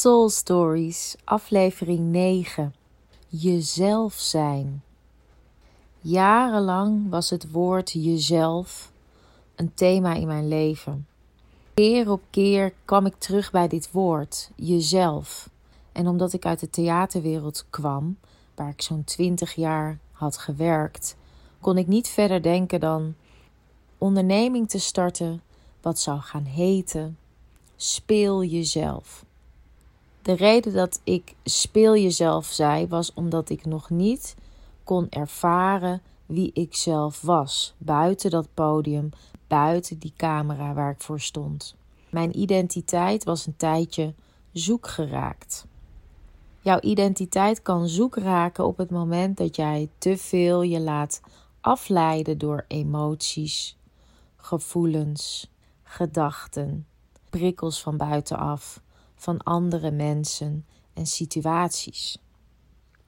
Soul Stories, aflevering 9. Jezelf zijn. Jarenlang was het woord jezelf een thema in mijn leven. Keer op keer kwam ik terug bij dit woord, jezelf. En omdat ik uit de theaterwereld kwam, waar ik zo'n twintig jaar had gewerkt, kon ik niet verder denken dan onderneming te starten, wat zou gaan heten, speel jezelf. De reden dat ik speel jezelf zei, was omdat ik nog niet kon ervaren wie ik zelf was. Buiten dat podium, buiten die camera waar ik voor stond. Mijn identiteit was een tijdje zoek geraakt. Jouw identiteit kan zoek raken op het moment dat jij te veel je laat afleiden door emoties, gevoelens, gedachten, prikkels van buitenaf van andere mensen en situaties.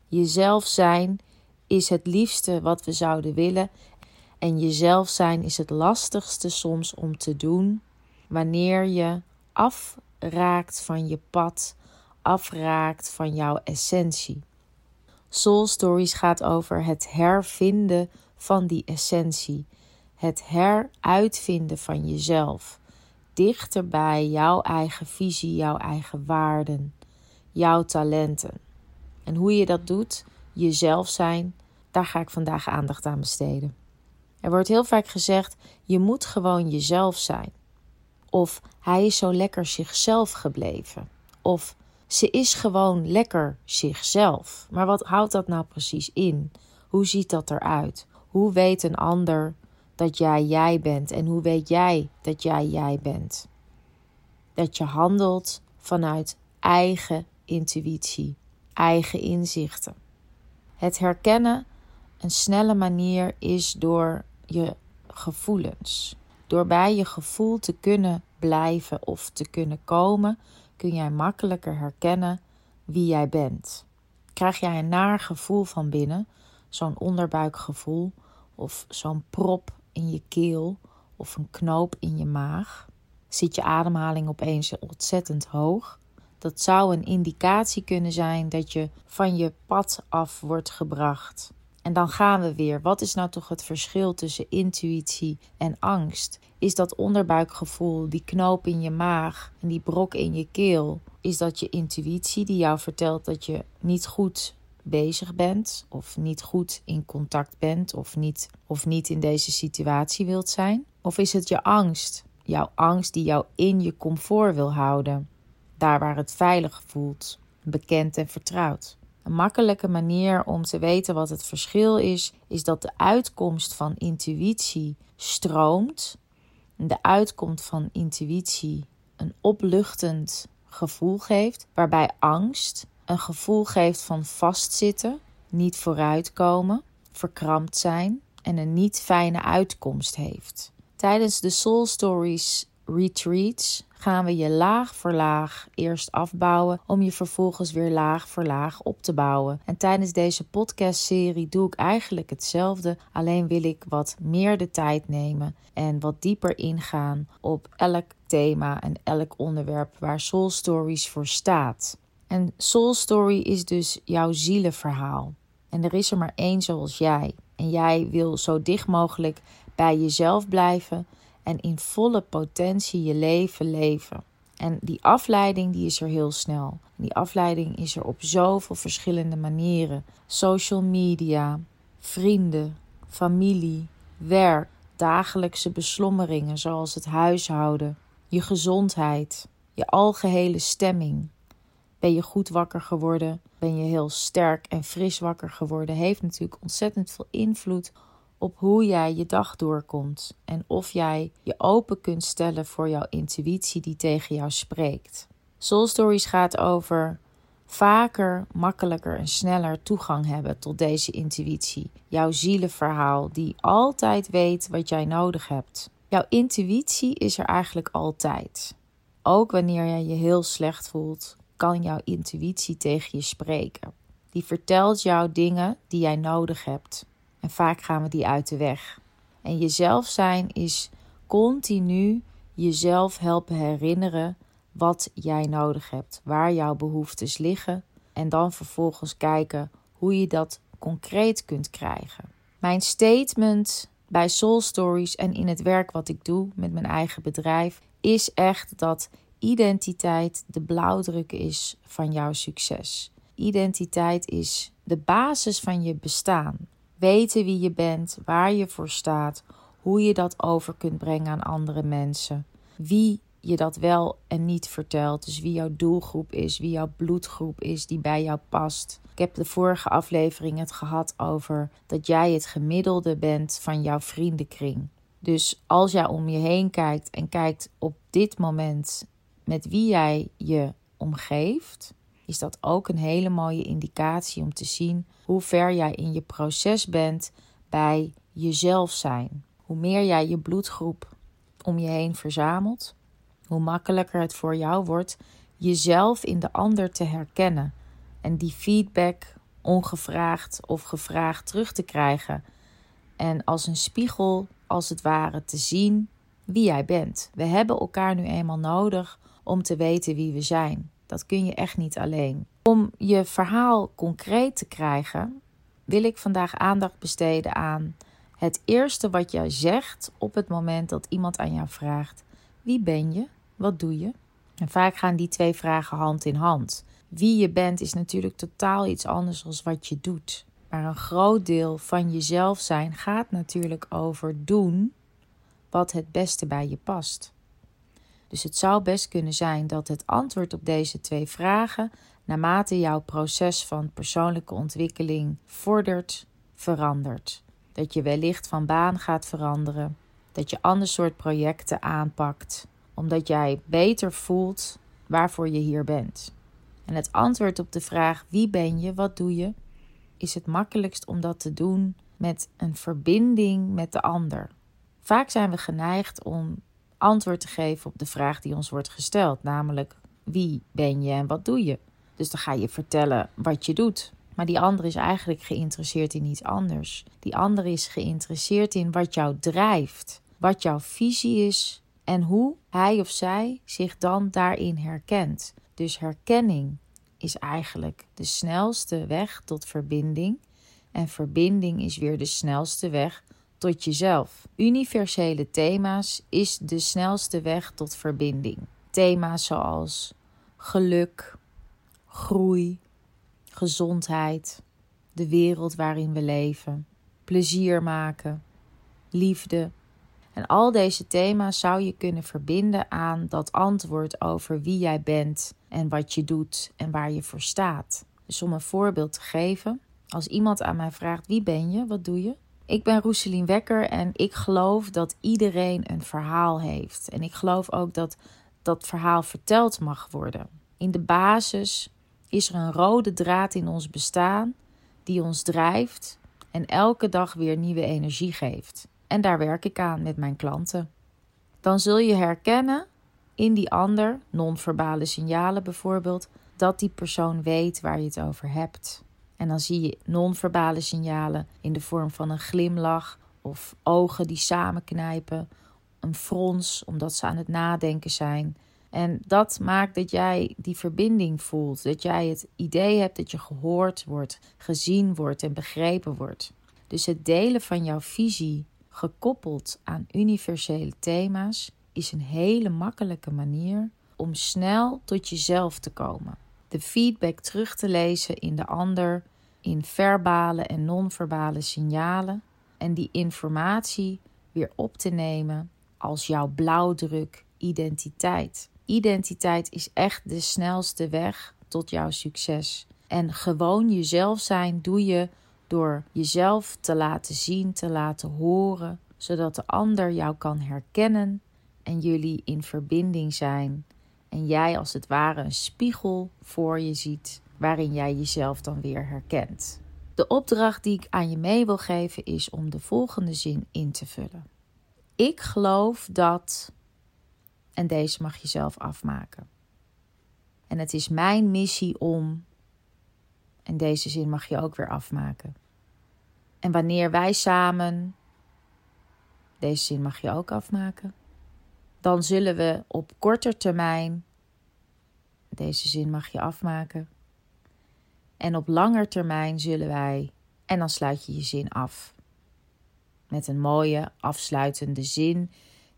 Jezelf zijn is het liefste wat we zouden willen en jezelf zijn is het lastigste soms om te doen wanneer je afraakt van je pad, afraakt van jouw essentie. Soul Stories gaat over het hervinden van die essentie, het heruitvinden van jezelf dichter bij jouw eigen visie, jouw eigen waarden, jouw talenten. En hoe je dat doet, jezelf zijn, daar ga ik vandaag aandacht aan besteden. Er wordt heel vaak gezegd: je moet gewoon jezelf zijn. Of hij is zo lekker zichzelf gebleven. Of ze is gewoon lekker zichzelf. Maar wat houdt dat nou precies in? Hoe ziet dat eruit? Hoe weet een ander dat jij jij bent en hoe weet jij dat jij jij bent? Dat je handelt vanuit eigen intuïtie, eigen inzichten. Het herkennen een snelle manier is door je gevoelens. Door bij je gevoel te kunnen blijven of te kunnen komen, kun jij makkelijker herkennen wie jij bent. Krijg jij een naar gevoel van binnen, zo'n onderbuikgevoel of zo'n prop in je keel of een knoop in je maag? Zit je ademhaling opeens ontzettend hoog? Dat zou een indicatie kunnen zijn dat je van je pad af wordt gebracht. En dan gaan we weer. Wat is nou toch het verschil tussen intuïtie en angst? Is dat onderbuikgevoel, die knoop in je maag en die brok in je keel, is dat je intuïtie die jou vertelt dat je niet goed bezig bent of niet goed in contact bent of niet, of niet in deze situatie wilt zijn? Of is het je angst? Jouw angst die jou in je comfort wil houden, daar waar het veilig voelt, bekend en vertrouwd. Een makkelijke manier om te weten wat het verschil is, is dat de uitkomst van intuïtie stroomt. De uitkomst van intuïtie een opluchtend gevoel geeft, waarbij angst een gevoel geeft van vastzitten, niet vooruitkomen, verkrampt zijn en een niet fijne uitkomst heeft. Tijdens de Soul Stories retreats gaan we je laag voor laag eerst afbouwen om je vervolgens weer laag voor laag op te bouwen. En tijdens deze podcastserie doe ik eigenlijk hetzelfde, alleen wil ik wat meer de tijd nemen en wat dieper ingaan op elk thema en elk onderwerp waar Soul Stories voor staat. En Soul Story is dus jouw zielenverhaal. En er is er maar één zoals jij. En jij wil zo dicht mogelijk bij jezelf blijven en in volle potentie je leven leven. En die afleiding die is er heel snel. Die afleiding is er op zoveel verschillende manieren. Social media, vrienden, familie, werk, dagelijkse beslommeringen zoals het huishouden, je gezondheid, je algehele stemming, ben je goed wakker geworden? Ben je heel sterk en fris wakker geworden? Heeft natuurlijk ontzettend veel invloed op hoe jij je dag doorkomt en of jij je open kunt stellen voor jouw intuïtie die tegen jou spreekt. Soul Stories gaat over vaker, makkelijker en sneller toegang hebben tot deze intuïtie. Jouw zielenverhaal die altijd weet wat jij nodig hebt. Jouw intuïtie is er eigenlijk altijd. Ook wanneer jij je heel slecht voelt, kan jouw intuïtie tegen je spreken. Die vertelt jou dingen die jij nodig hebt. En vaak gaan we die uit de weg. En jezelf zijn is continu jezelf helpen herinneren wat jij nodig hebt, waar jouw behoeftes liggen en dan vervolgens kijken hoe je dat concreet kunt krijgen. Mijn statement bij Soul Stories en in het werk wat ik doe met mijn eigen bedrijf is echt dat identiteit de blauwdruk is van jouw succes. Identiteit is de basis van je bestaan. Weten wie je bent, waar je voor staat, hoe je dat over kunt brengen aan andere mensen. Wie je dat wel en niet vertelt. Dus wie jouw doelgroep is, wie jouw bloedgroep is die bij jou past. Ik heb de vorige aflevering het gehad over dat jij het gemiddelde bent van jouw vriendenkring. Dus als jij om je heen kijkt en kijkt op dit moment met wie jij je omgeeft, is dat ook een hele mooie indicatie om te zien hoe ver jij in je proces bent bij jezelf zijn. Hoe meer jij je bloedgroep om je heen verzamelt, hoe makkelijker het voor jou wordt jezelf in de ander te herkennen en die feedback ongevraagd of gevraagd terug te krijgen en als een spiegel als het ware te zien wie jij bent. We hebben elkaar nu eenmaal nodig om te weten wie we zijn. Dat kun je echt niet alleen. Om je verhaal concreet te krijgen, wil ik vandaag aandacht besteden aan het eerste wat jij zegt op het moment dat iemand aan jou vraagt: Wie ben je? Wat doe je? En vaak gaan die twee vragen hand in hand. Wie je bent is natuurlijk totaal iets anders dan wat je doet. Maar een groot deel van jezelf zijn gaat natuurlijk over doen wat het beste bij je past. Dus het zou best kunnen zijn dat het antwoord op deze twee vragen, naarmate jouw proces van persoonlijke ontwikkeling vordert, verandert. Dat je wellicht van baan gaat veranderen, dat je ander soort projecten aanpakt, omdat jij beter voelt waarvoor je hier bent. En het antwoord op de vraag wie ben je, wat doe je, is het makkelijkst om dat te doen met een verbinding met de ander. Vaak zijn we geneigd om antwoord te geven op de vraag die ons wordt gesteld, namelijk wie ben je en wat doe je? Dus dan ga je vertellen wat je doet. Maar die ander is eigenlijk geïnteresseerd in iets anders. Die ander is geïnteresseerd in wat jou drijft, wat jouw visie is en hoe hij of zij zich dan daarin herkent. Dus herkenning is eigenlijk de snelste weg tot verbinding. En verbinding is weer de snelste weg tot jezelf. Universele thema's is de snelste weg tot verbinding. Thema's zoals geluk, groei, gezondheid, de wereld waarin we leven, plezier maken, liefde. En al deze thema's zou je kunnen verbinden aan dat antwoord over wie jij bent en wat je doet en waar je voor staat. Dus om een voorbeeld te geven, als iemand aan mij vraagt: wie ben je, wat doe je? Ik ben Roeselien Wekker en ik geloof dat iedereen een verhaal heeft. En ik geloof ook dat dat verhaal verteld mag worden. In de basis is er een rode draad in ons bestaan die ons drijft en elke dag weer nieuwe energie geeft. En daar werk ik aan met mijn klanten. Dan zul je herkennen in die ander, non-verbale signalen bijvoorbeeld, dat die persoon weet waar je het over hebt. En dan zie je non-verbale signalen in de vorm van een glimlach of ogen die samenknijpen, een frons omdat ze aan het nadenken zijn. En dat maakt dat jij die verbinding voelt, dat jij het idee hebt dat je gehoord wordt, gezien wordt en begrepen wordt. Dus het delen van jouw visie gekoppeld aan universele thema's is een hele makkelijke manier om snel tot jezelf te komen. De feedback terug te lezen in de ander, in verbale en non-verbale signalen en die informatie weer op te nemen als jouw blauwdruk identiteit. Identiteit is echt de snelste weg tot jouw succes. En gewoon jezelf zijn doe je door jezelf te laten zien, te laten horen, zodat de ander jou kan herkennen en jullie in verbinding zijn. En jij als het ware een spiegel voor je ziet waarin jij jezelf dan weer herkent. De opdracht die ik aan je mee wil geven is om de volgende zin in te vullen. Ik geloof dat. En deze mag je zelf afmaken. En het is mijn missie om. En deze zin mag je ook weer afmaken. En wanneer wij samen. Deze zin mag je ook afmaken. Dan zullen we op korte termijn Deze zin mag je afmaken. En op langer termijn zullen wij. En dan sluit je je zin af. Met een mooie afsluitende zin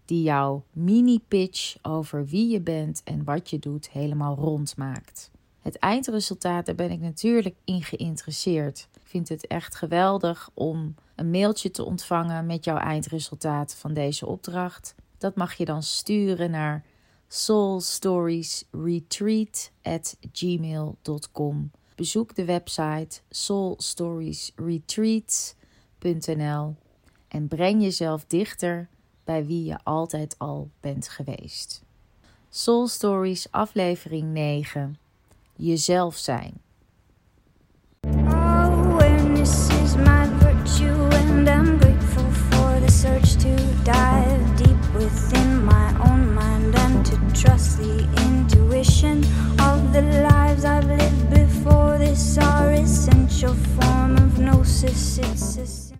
die jouw mini-pitch over wie je bent en wat je doet helemaal rond maakt. Het eindresultaat, daar ben ik natuurlijk in geïnteresseerd. Ik vind het echt geweldig om een mailtje te ontvangen met jouw eindresultaat van deze opdracht. Dat mag je dan sturen naar soulstoriesretreat@gmail.com. Bezoek de website soulstoriesretreats.nl en breng jezelf dichter bij wie je altijd al bent geweest. Soul Stories aflevering 9. Jezelf zijn. The intuition of the lives I've lived before this are essential form of gnosis.